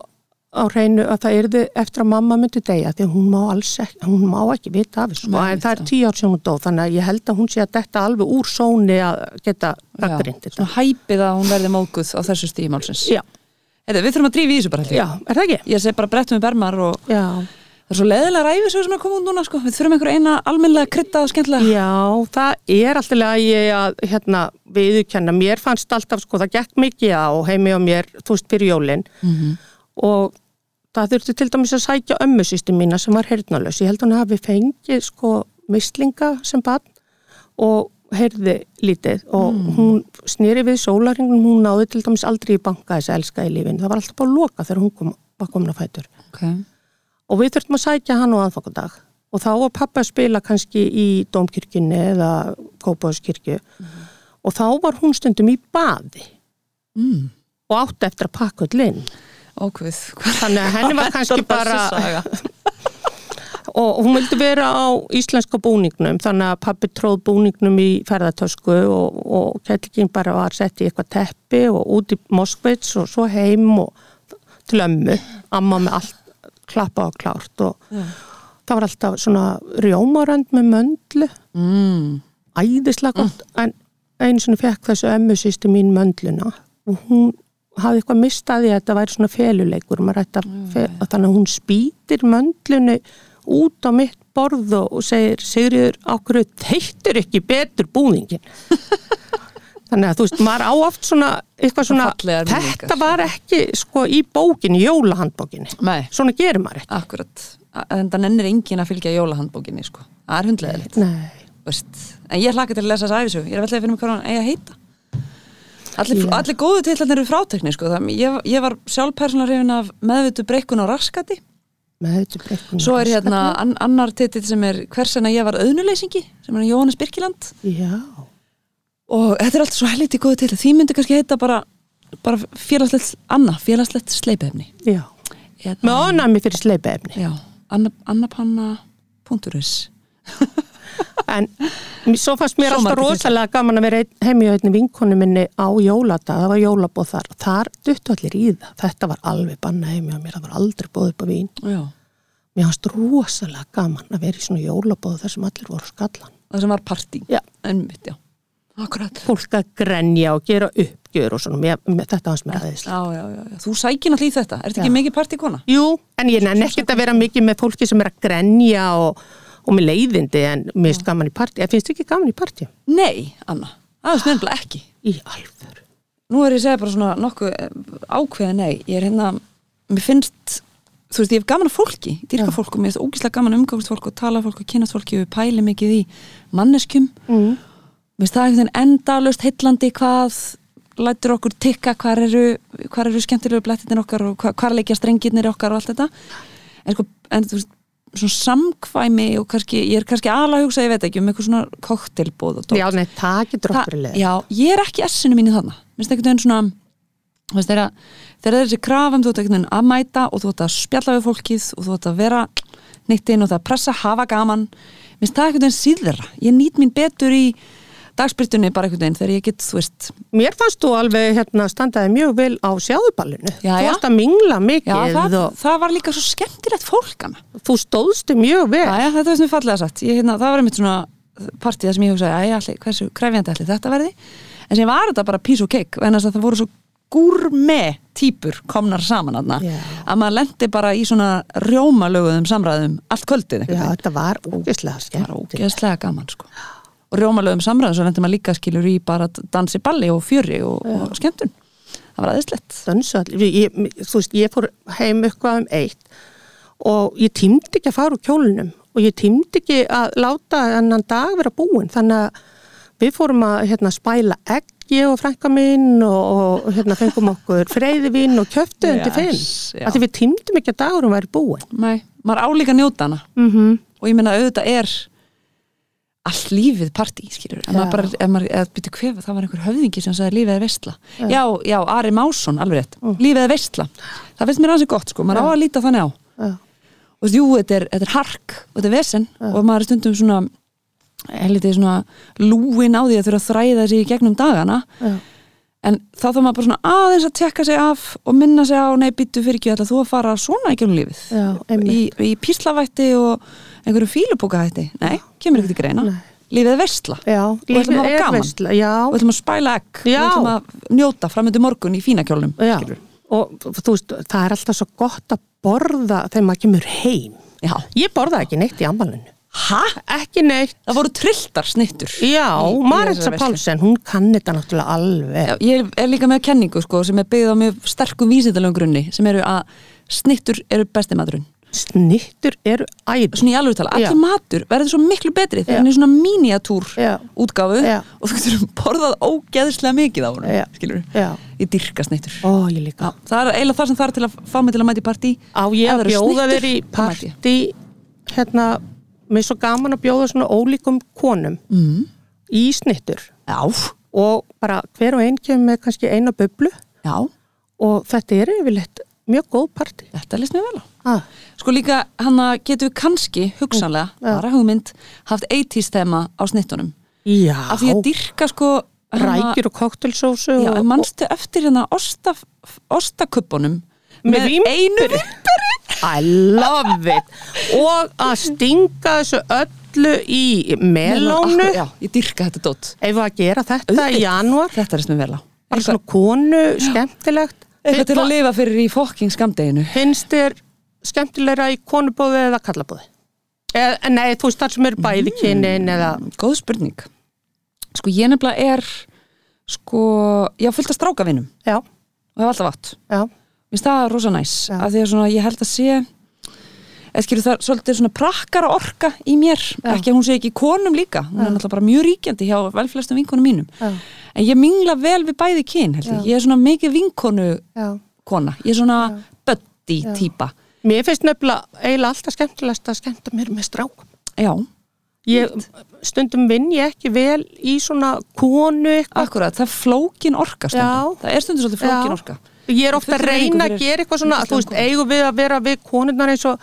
á hreinu að það yrði eftir að mamma myndi deyja því hún má alls ekki, hún má ekki vita af þessu, en það er tíu ár sem hún dó, þannig að ég held að hún sé að detta alveg úr sóni að geta Já, gaggrind þetta. svona hæpið að hún verði móguð á þessu stímálsins Já, Eða, við þurfum að drífa í þessu bara ég. já, er það ekki? ég segi bara brettum við bermar og Já, það er svo leðilega ræfisögur sem er komið út núna sko. við þurfum einhver eina almennlega krydda og skemmtilega. Já, það er alltaf að ég að hérna, viðurkenna, mér fannst alltaf sko, það gekk mikið á heimi og og það þurfti til dæmis að sækja ömmusýsti mína sem var heyrnalaus, ég held að hún hafi fengið sko mislinga sem barn og heyrði lítið. Og hún snýri við sólaringum, hún náði til dæmis aldrei í banka þess að elska í lífin, það var alltaf bara loka þegar hún kom, var komin að fætur. Okay. og við þurftum að sækja hann á aðfangadag. Og þá var pappa að spila kannski í Dómkirkjunni eða Kópáðskirkju og þá var hún stundum í baði. Mm. og átti eftir að pakka öll inn ókvið þannig að henni var kannski bara og hún vildi vera á íslenska búningnum þannig að pappi tróð búningnum í ferðartösku og, og kettlingin bara var sett í eitthvað teppi og út í Moskvits og svo heim og til ömmu, amma með allt klappa og klárt og Já. það var alltaf svona rjómarönd með möndlu, mm. æðislega gott. En einu svona fekk þessu ömmu sýsti mín möndluna og hún hafði eitthvað mistaði að þetta væri svona feluleikur að fe þannig að hún spýtir möndlunni út á mitt borð og og segir Sigriður, ákveður þeittur ekki betur búningin þannig að þú veist, maður á oft svona eitthvað svona, þetta var ekki sko í bókinni, jólahandbókinni. Nei, svona gerir maður ekki. Akkurat. En það nennir engin að fylgja jólahandbókinni sko. það er Nei. en ég hlaka til að lesa þess æfisög ég er vellega að finna mig hvað hann eigi að heita allir, Já. allir góðu titlarnir eru frátekni sko. Ég, ég var sjálf persónulega hrifin af meðvitu breykun og raskati með þetta brekkun svo er hérna an, annar titill sem er hvers en að ég var auðnuleysingi sem er Jóhannes Birkiland já, og þetta er allt svo helviti góð til því myndi kannski heita bara, bara félagslegt Anna, félagslegt sleipefni Já. Eða, Með ónæmi fyrir sleipaefni. já, Anna, annapanna.is En svo fannst mér alltaf rosalega gaman að vera heim í einni vinkonu minni á jóladag, það var jólabóð þar. Þar duttu allir í það. Þetta var alveg banna heim hjá mér, það var aldrei bóð upp á vín. já, Mér fannst rosalega gaman að vera í svona jólabóð þar sem allir voru skallan. það sem var partí Já. en mitt, já, akkurat Fólk að grenja og gera uppgjör og svona, mér, mér, þetta fannst mér aðeins. já, já, já, þú sækir náttúrulega í þetta, ertu ekki mikið partíkona? Jú, en ég nenni ekkert að vera mikið með fólki sem er að grenja og, og með leiðindi en mér finnst gaman í partí. Ég finnst ekki gaman í partí. Nei, Anna, það er snöðlega ekki Í alvör. Nú er ég að segja bara svona nokkuð eh, ákveða nei, ég er hérna mér finnst, þú veist, ég hef gaman að fólki ég dýrka Já. fólk og mér finnst ógíslega gaman umgáðast fólk og tala við fólk og kynast fólki og pæli mikið í manneskjum Mm. mér finnst það einhvern veginn endalust heillandi hvað lætur okkur tikka hvar eru, eru skemmtilegu blettinir okkar og hvar leikja strengirnir okkar og allt þetta en sko, en þú veist svona samkvæmi og kannski, ég er kannski alveg að hugsa, ég veit ekki, um eitthvað svona koktelbóð og dót. Já, nei, það okkur leið. Já, ég er ekki essinu mínu þarna minnst einhvern veginn svona þú veist, þegar, það er þessi krafum þú ert einhvern veginn að mæta og þú ert að spjalla við fólkið og þú ert að vera nýttinn og það að pressa, hafa gaman minnst það einhvern veginn síðra ég nýt mín betur í dagspyrtunni bara einhvern veginn þegar ég get, þú veist Mér fannst þú alveg hérna, standaði mjög vel á sjáðuballinu. Já, þú já. varst að mingla Já, mikið það, og það var líka svo skemmtilegt fólkana þú stóðstu mjög vel. Já, já, þetta var sem ég fallega sagt ég, hérna, það var einmitt svona partíð þar sem ég hugsaði hversu krefjandi allir þetta verði en sem var þetta bara piece og cake en það voru svo gúrme típur komnar saman aðna Já. að maður lendi bara í svona rjómalöguðum samræðum allt kvöldið Já, þetta var ógeðslega skemmt. var ógeðslega gaman sko. Og rjómalöguðum samræðum svo lendi maður líka skilur í bara dansi balli og fjöri og, og skemmtun það var aðeinslegt þú veist, ég fór heim eitthvað um eitt og ég tímdi ekki að fara úr kjólunum og ég tímdi ekki að láta annan dag vera búin. Þannig að við fórum að hérna, spæla egg, ég og frænka minn og, og hérna, fengum okkur freyðivinn og kjöftu yes, fimm. já. Af því við tímdum ekki að dagurum væri búin. Nei, maður álíka njóta hana Mm -hmm. og ég meina auðvitað er allt lífið partí, skilur en Já. maður bara, ef maður, byrju hver það var einhver höfðingi sem sagði lífið er veistla já, já, Ari Másson, alveg rétt. Lífið er veistla, það finnst mér ansið gott sko. Maður á að líta þannig á. Já. og þú þetta er, þetta er hark og þetta er vesen. Og maður er stundum svona helviti svona lúin á því að þurfa að þræða sig í gegnum dagana. Já. en þá þá maður bara svona aðeins að tekka sig af og minna sig á, nei, býttu fyrir ekki ætla þú að fara svona í Já, einhverju fílupókahætti nei, kemur ekkert í greina Nei. lífið er veistla Já, Og ætlum að hafa gaman. veistla, já. og ætlum að spæla egg og Já. ætlum að njóta framöndu morgun í fínakjólnum Já, og þú veist, það er alltaf svo gott að borða þegar maður kemur heim. já. Ég borða ekki neitt í ammalinu. Hæ? Ekki neitt. það voru trilltar snittur Já, Maritza. Pálsen, hún kann þetta náttúrulega alveg. Já, ég er líka með kenningu sko, sem er byggð á mjög sterkum vísindalögum grunni sem eru að snittur eru besti maturinn Snittur eru æður. svona í alveg tala, allir matur verður svo miklu betri þegar hann er svona miniatúr Já. útgáfu Já. og þú getur borðað ógeðslega mikið á Já. skilur Já. ég dyrka snittur Ó, ég líka. Já, það er eiginlega það sem það er til að fá mig til að mæta í partí Á ég það að bjóða þér í mæti partí, hérna, mér er svo gaman að bjóða svona ólíkum konum mm. í snittur Já, og bara hver og einn kemur með kannski eina bublu já, og þetta er yfirleitt mjög góð partí. þetta líst mér vel á. Ah. Sko líka, hann að getum við kannski hugsanlega, Já. bara hugmynd haft 80s þema á snittunum. Já, af því að dyrka sko rækjur og koktelsósu Já, og, en manstu eftir hérna osta, ostakuppunum með einu vimpuri I love it. Og að stinga þessu öllu í melónu. Já, ég dyrka þetta dótt ef að gera þetta í Auðvitað. janúar? Þetta er sem við vel á. Bara svona konu, skemmtilegt eitthvað til að lifa fyrir í fokking skamdeginu finnst þér skemmtilegra í konubóði eða kallabóði eða, nei, þú veist þar sem eru bæði Mm. kynin eða, Góð spurning. Sko ég nefnilega er sko, ég á fullt að stráka vinum já, og hef alltaf átt. Já. Mér finnst það rosa næs. Já. af því að svona, ég held að sé eða skilur það svolítið svona prakkara orka í mér, Já. ekki að hún sé ekki í konum líka, hún er náttúrulega bara mjög ríkjandi hjá velflestum vinkonum mínum. Já. en ég mingla vel við bæði kyn held ég, ég er svona mikið vinkonu Já. kona, ég er svona buddy típa, Mér finnst nefnilega eiginlega alltaf skemmtilegast að skemmta mér með strákum. já. Ég, stundum vinn ég ekki vel í svona konu eitthvað. Akkurat, það er flókin orka stundum. Það er stundum svolítið flókin orka. Ég er ofta að reyna að gera eitthvað svona þú veist, eigum við að vera við konurnar eins og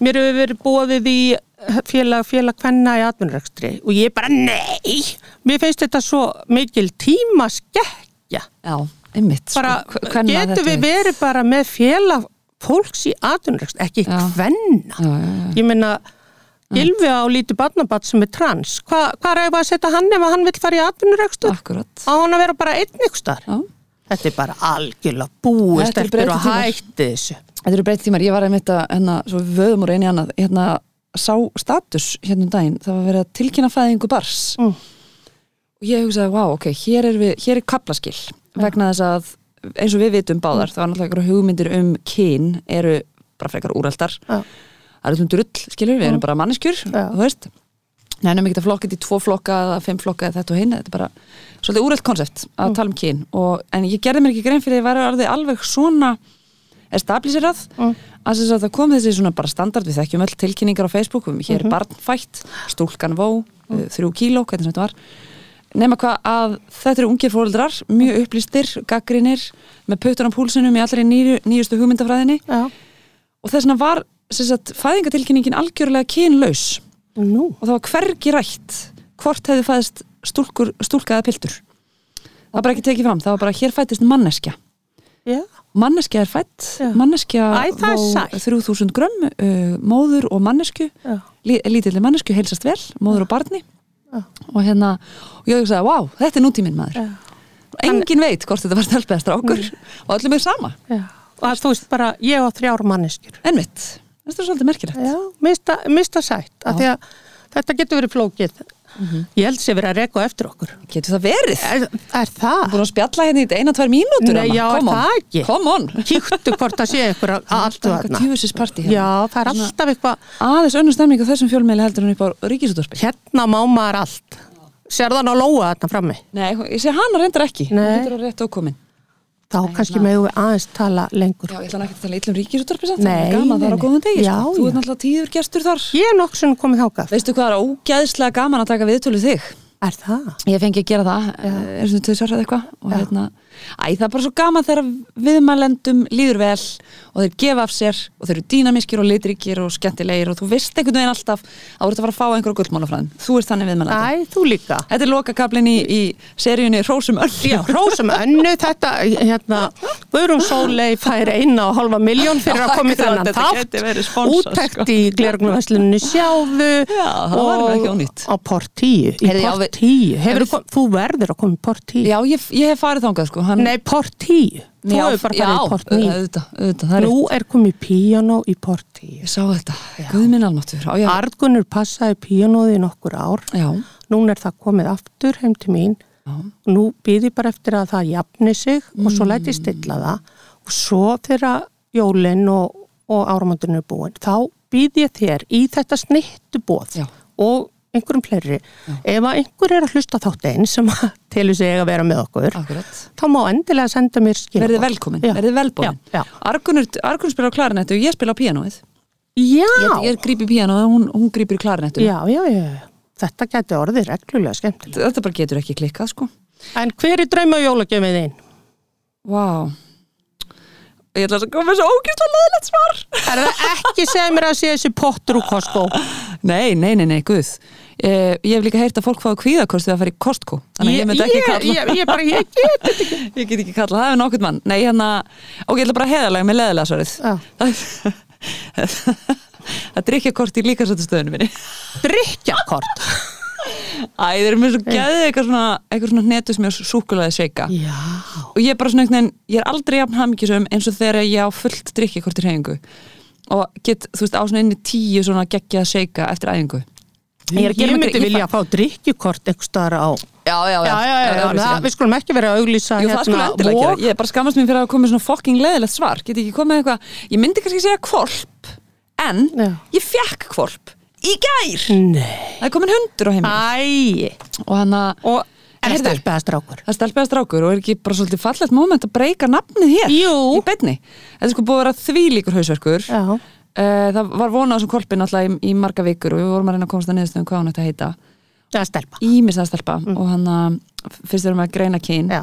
mér hefur verið bóðið í félag, félag kvenna í atvinnurekstri og ég bara nei! Mér finnst þetta svo mikil tíma skekkja Já, einmitt bara sko, hvenna getum þetta við er. verið bara með félag fólks í atvinnurekstri, ekki Já. kvenna? Já, já, ég meina Gylfi á lítið barnabatt sem er trans Hva, hvað er að setja hann ef hann vil fara í atvinnurekstur Akkurat. Á hann að vera bara einn ykkur starf. Þetta er bara algjörlega búið eru stelpur og hætti þessu. Þetta eru breytið tímar, ég var einmitt að hérna, svo vöðum úr einu annað hérna, sá status hérna um daginn það var verið að tilkynna fæðingu bars Mm. og ég hugsaði, wow, ok, hér er, við, hér er kaplaskill vegna þess að eins og við vitum Mm. báðar, það var náttúrulega einhverja hugmyndir um kyn eru bara frekar úraldar Já. það er um drull, skilur, við erum bara manneskjur Já. þú veist nefnum ekki að flokka þetta í tvo flokka eða fimm flokka eða þetta og hinn, þetta er bara svolítið úreld konsept að Mm. tala um kyn. Og, en ég gerði mér ekki grein fyrir að ég væri alveg svona establísirað Mm. að það kom þessi svona bara standard við þekkjum öll tilkynningar á Facebook um hér er barnfætt, stúlkan vó Mm. uh, þrjú kíló, hvernig þetta var. Nema hvað að þetta eru ungir fóreldrar mjög upplýstir, gaggrinir með puttur á púlsinum í allri nýju, nýjustu hugmyndafræðinni. Og þess vegna var sagt, fæðingatilkynningin algjörlega kynlaus Nú. og það var hvergi rætt hvort hefði fæðist stúlkur, stúlka eða piltur. Það var bara ekki tekið fram, það var bara hér fættist manneskja. Já. manneskja er fætt Já. manneskja sætt. 3000 grömm uh, móður og mannesku Já. lí, lítilli mannesku heilsast vel, móður og barni. Og hérna og ég hugsaði, wow, þetta er nútíminn maður. Og engin veit hvort þetta var stelpæða strákur og öllum er sama, og þú veist bara ég á þrjár manneskjur. En mitt þetta er svolítið merkilegt. Já, mista, mista sætt af því að þetta getur verið flókið. Ég held sé verið að reka eftir okkur. Getur það verið? er, er það? búin að spjalla hérna í eina, tvær mínútur Nei, já, er það ekki? Come on. Kíktu hvort það sé ykkur allt Það er þarna eitthvað djúfisins partí hérna. Já, það er alltaf eitthvað aðeins önnur stemning á þessum fjölmeili heldur en upp á ríkisútvarpi hérna má maður allt. Sérðan á lóa þarna frammi? Nei, ég sé hana reyndar ekki. Nei. Er Þá kannski meðu við aðeins tala lengur Já, ég ætla ekki að tala ríkisútvarpi samt Nei, Það er gaman þar á góðum degi Já, sko. Þú já. ert náttúrulega tíður gestur þar Ég er nokkuð sem komið þákað Veistu hvað er ógæðslega gaman að taka viðtölu þig? Er það? Ég fengi að gera það, er tvisar eða eitthvað og hérna, æ, það er bara svo gaman þegar viðmælendum líður vel og þeir gefa af sér og þeir eru dýnamískir og litríkir og skemmtilegir og þú veist einhvern veginn alltaf að þú ert að fara að fá einhverja gullmálafræðin þú ert þannig viðmælandi. Æ, þú líka Þetta er lokakablin í, í seríunni Rósum öll. Já, hrósum önnu þetta, hérna, Guðrún Sólei fær eina og halva miljón fyrir að koma í þennan þátt, úttekt sko. í glergnumveslunni sjáðu Já, ónýtt. á Port 10, í Heyrðu, já, Port við- 10 Hefur, Hefur- þú verður að koma í Port 10 Já, ég, ég Hann, Nei, Port 10, þú já, hefur bara já, farið í Port 9 auðvitað, auðvitað, er Nú er komið piano í Port 10 Ég sá þetta, guð minn almáttur. Já, já, Argunur passaði pianoði í nokkur ár. Já, Nún er það komið aftur heim til mín. Já. nú býð ég bara eftir að það jafni sig og svo Mm. læti ég stilla það. Og svo þegar jólinn og, og áramöndurinn er búin þá býð ég þér í þetta snittu bóð Já. og einhverjum fleiri ef að einhver er að hlusta þátt einn sem telur sig að vera með okkur Akkurat. þá má endilega senda mér skilabóð Verðið velkomin, Já. verðið velbóin. Já, já. Argunur, Argunur spila á klarinettu og ég spila á píanóið. Já, Ég, ég grípi píanóið og hún, hún grípir í klarinettu. já, já, já þetta geti orðið reglulega skemmtilega Þetta bara getur ekki klikkað, sko. En hver er drauma jólagjöfið þín? Vá. Ég ætla að koma svo ógæslega leðilegt svar. Er það ekki segja mér að sé þessi pottur úr Costco? Nei, nei, nei, nei, guð. Eh, ég hef líka heyrt að fólk fá kvíðakost við að fara í Costco. Þannig að ég myndi ekki ég, kalla. ég, ég, bara, ég get ekki Ég get ekki kalla, það er nokkuð mann. Nei, hérna, ok, ég ætla bara að heðalega með leðilega svarið. Já. Það drikkja kort í líkasættustöðunum minni. Drykkjakort Æ, þeir eru með svo gæðið eitthvað svona, eitthvað svona hnetu sem er súkulaði sveika. Já og ég er bara svona einhvern veginn, ég er aldrei jafn hamingjusum eins og þegar ég á fullt drikkjakort í reyningu og get, þú veist, á svona inni tíu svona geggjað seika eftir æfingu Ég, er mig myndi ég vilja að fá drykkjukort einhver staðar á Já, já, Já, það, við skulum ekki vera að auglýsa Jú, það gera, ég bara skammast mér fyrir að koma með svona fucking leðilegt svar, eitthvað ég myndi kannski segja kvolp en ég fekk kvolp í gær, Nei. Það er komin hundur á heimil og hann að, er Heyrðu. stelpaða strákur? það stelpaði strákur og er ekki bara svolítið fallegt moment að breyka nafnið hér Jú. í beinni, þetta er sko búið að vera þvílíkur hausverkur. Já það var vonað á þessum kolpi náttúrulega í, í marga vikur og við vorum að reyna að komast að niðurstöðum hvað hann ætti að heita Það er stelpa. Ímis að stelpa og hann að fyrst erum við að greina Já.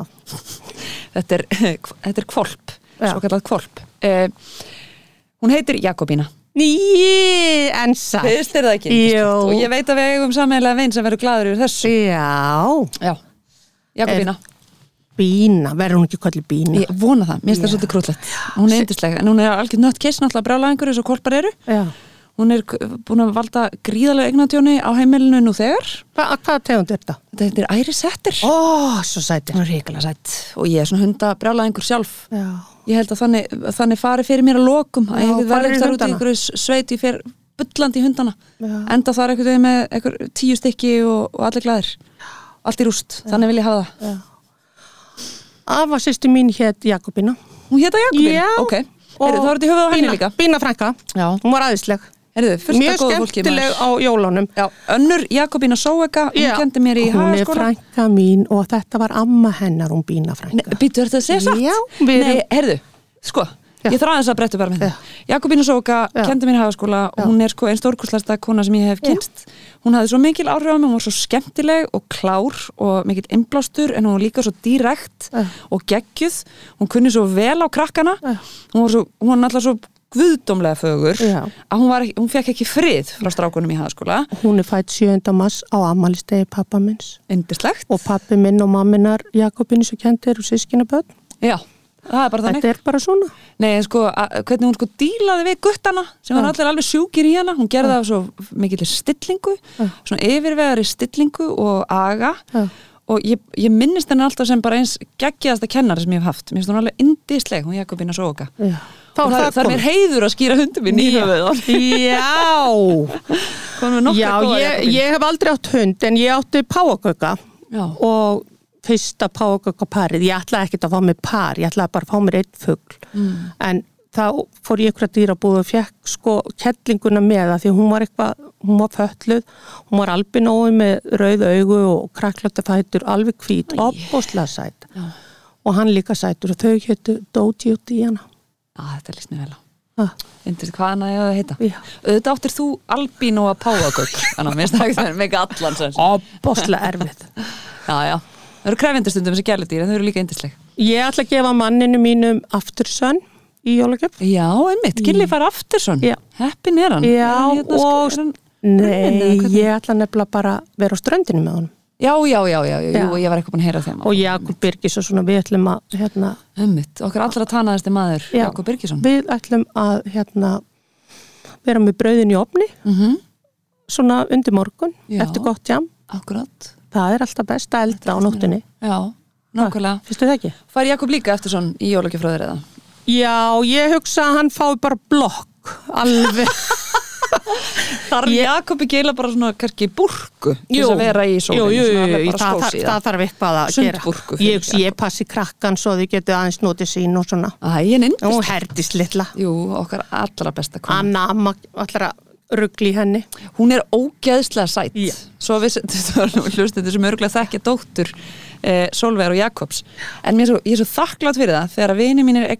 þetta er, þetta er kvolp Já. svo kallað kvolp uh, hún heitir Jakobína Ný, en sætt. Fyrst er það ekki og ég veit að við eigum sammeðlega veginn sem verður gladur yfir þessu Já. Já, Jakobína Bína, verður hún ekki kallið bína? Ég vona það, mér finnst það svolítið krúllett Hún er yndisleg, en hún er algjör nött kiss náttúrulega brjála einhverju eins og kolpar eru Já. Hún er búin að valda gríðalega eignatjóni á heimilinu nú þegar Hva, hvaða tegund er þetta? Þetta heitir Æri Settir Ó, svo sætir. Hún er ríkilega sætt og ég er svona hunda brjála einhver sjálf Já. Ég held að þannig, þannig fari fyrir mér að lokum að ég verður þar út í hundana. einhverju sveit ég fer bullandi í hundana Já. enda þar veginn með einhver tíu stykki og, og allir glæðir allt í rúst, þannig vil ég hafa það Afa sýsti mín hétt Jakobina. Hún hétta Jakobin, Já. ok Heyrðu, þá er þetta í höfuð á henni líka Bína frænka. Já. Hún var aðeinsleg. Heyrðu, Mjög af góðu fólki skemmtileg maður. á jólunum. Já, önnur Jakobína Sóega, hún kendi mér í Hún er hagaskóla frænka mín og þetta var amma hennar, hún Bína frænka. Býtu, er þetta að segja satt? Já, við Nei, heyrðu, sko Já. Ég þarf aðeins að breytta bara með það Jakobína Sóega Já. kendi mér í hagaskóla og hún er sko einn stórkurslasta kona sem ég hef kynst Hún hafði svo mikil áhrif á mig, hún var svo skemmtileg og klár og mikill innblástur en hún var líka svo dýrekt Já. og geggjuð Hún kunni svo vel á krakkana. Hún var, svo, hún var náttúrulega svo guðdómlega fögur Já. að hún, var, hún fekk ekki frið frá strákunum í hagaskóla Hún er fætt 7. mass á ammælistegi pappa minns. Indislegt Og pappi minn og mamminar Jakobinu sem kendi eru sískinaböld. Já, það er bara þannig Þetta er bara svona. Nei, en sko, hvernig hún sko dílaði við guttana sem Já. allir alveg sjúkir í hana hún gerði það svo mikill stillingu Já. svona yfirvegari stillingu og aga Já. og ég, ég minnist henni alltaf sem bara eins geggjaðasta kennari sem ég hef haft mér finnst hún alveg indisleg, hún Jakobína Sóka Já. Og það, það er mér heiður að skýra hundum minn í Já. höfuð Já. Já, ég, ég hef aldrei átt hund en ég átti páagögga Já. og fyrsta páagöggaparið, ég ætlaði ekkert að fá mig par, ég ætlaði bara að fá mér einn fugl. Mm. en þá fór ég ykkur að dýrabúðu og fekk sko kettlinguna með það því hún var eitthvað, hún var fölluð hún var albinói með rauð augu og krakklöta fætur, alveg hvít opbóslega sæt. Já. og hann líka sætur og þau héttu Doji út í hana Á, þetta líst mér vel á. Ah, Indist, hvað hann að ég að heita? Auðvitað áttir þú að páagögg þannig að mér finnst það mega allan opbóslega erfið Já, já. Það eru krefindastundum þessi gæludýr en þau eru líka yndisleg. Ég ætla að gefa manninu mínum aftursönn í jólagjöf Já, einmitt, Gilli fær Aftursson. Já. Heppin er hann. Já, Er hérna, og er hann, Nei, hvernig? ég ætla nefnilega bara að vera á ströndinu með honum já, já, já, já, já. Jú, ég var eitthvað búin að heyra þeim. og Jakob Birgis og svona við ætlum að hérna, Einmitt, okkar allra tanaðasti maður, Já. Jakob Birgisson. við ætlum að hérna, vera með brauðin í opni Mm svona undir morgun eftir gott jam Akkurat. Það er alltaf best að elda á nóttunni Já, nákvæmlega. Fyrstu það ekki? Fær Jakob líka Aftursson í jólagjöfröður eða? Já, ég hugsa að hann fái bara blokk alveg Þarf Ég- Jakob ekki eiginlega bara svona kannski búrku til þess að vera í sólinu? jú, jú, jú, það, það, það þarf eitthvað að gera fyrir ég, ég passi krakkan svo þau getur aðeins notið sín og svona Æ, og herdist litla Jú, okkar allra besta. Anna að ruggli henni. Hún er ógeðslega sætt Já. svo við hlustum sem örgulega þekkja dóttur eh, Solveig og Jakobs. En er svo, ég er svo þakklátt fyrir það þegar að vini mín er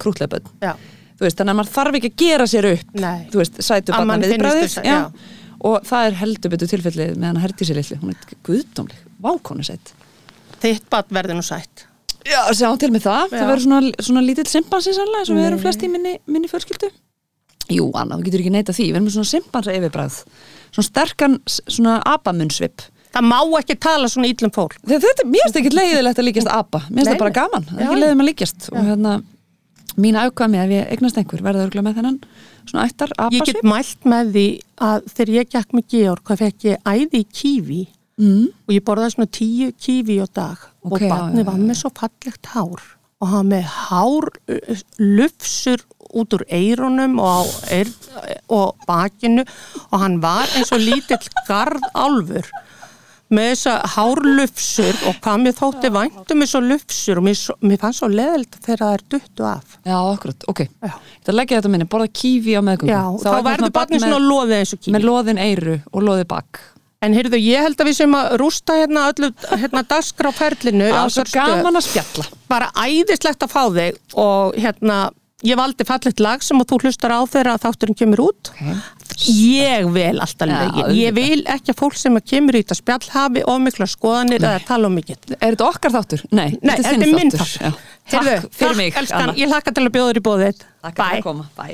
krútleipöld Já, þú veist, þannig að maður þarf ekki að gera sér upp veist, sætu barna þess- já. og það er heldur betur tilfellið með hann að herdi sér litlu hún er guðdómleg, vákonu sætt þitt bat verður nú sætt. Já, sjá til með það, Já. það verður svona, svona lítill simpansi sannlega, sem við erum flest í minni, minni Jú, Anna, þú getur ekki neita því, við erum með svona simpansa yfirbræð svona sterkan, svona abamunnsvip Það má ekki tala svona íllum fólk. Þetta, mér finnst ekki leiðilegt að líkjast apa. Mér finnst það bara gaman, það er Já, ekki já. leiðum að líkjast. Og hérna, mín ákvæmi ef ég eignast einhver verða örgulega með þennan Svona ættar Ég get mælt með því að þegar ég gekk með Georg hvað fekk ég æði í kífi mm. og ég borðaði svona tíu kífi á dag. Ok, og já, barnið já, var já. með svo fallegt hár. Og hann með hár lufsur út úr eyrunum og, á eyr, og bakinu og hann var eins og lítill garðálfur með þessa hárlufsur og hvað mér þótti væntum með svo lufsur og mér, mér fannst svo leðild þegar það er duttu af. Já, akkurat, ok. Já. Þetta leggja þetta minni, borða kífi á meðgöngu. Já, þá, verður barnið svona loðið eins og kífi Með loðin eyru og loði bak En heyrðu, ég held að við sem að rústa hérna öllu, hérna daskra á ferlinu Það er svo gaman að spjalla. Bara æðislegt að fá þig og hérna ég valdi fallet lag sem að þú hlustar á þegar þátturinn kemur út. Ég vel alltaf auðvitað. ég vil ekki að fólk sem kemur í þetta spjall hafi of mikla skoðanir eða tala um mikið. Er þetta okkar þáttur? Nei, Nei, þetta er minn þáttur. Já. Heyrðu, Takk fyrir takk, mig, elskan, Anna. Ég hlakka til að bjóða þér í bóðið Takk fyrir að koma, bæ,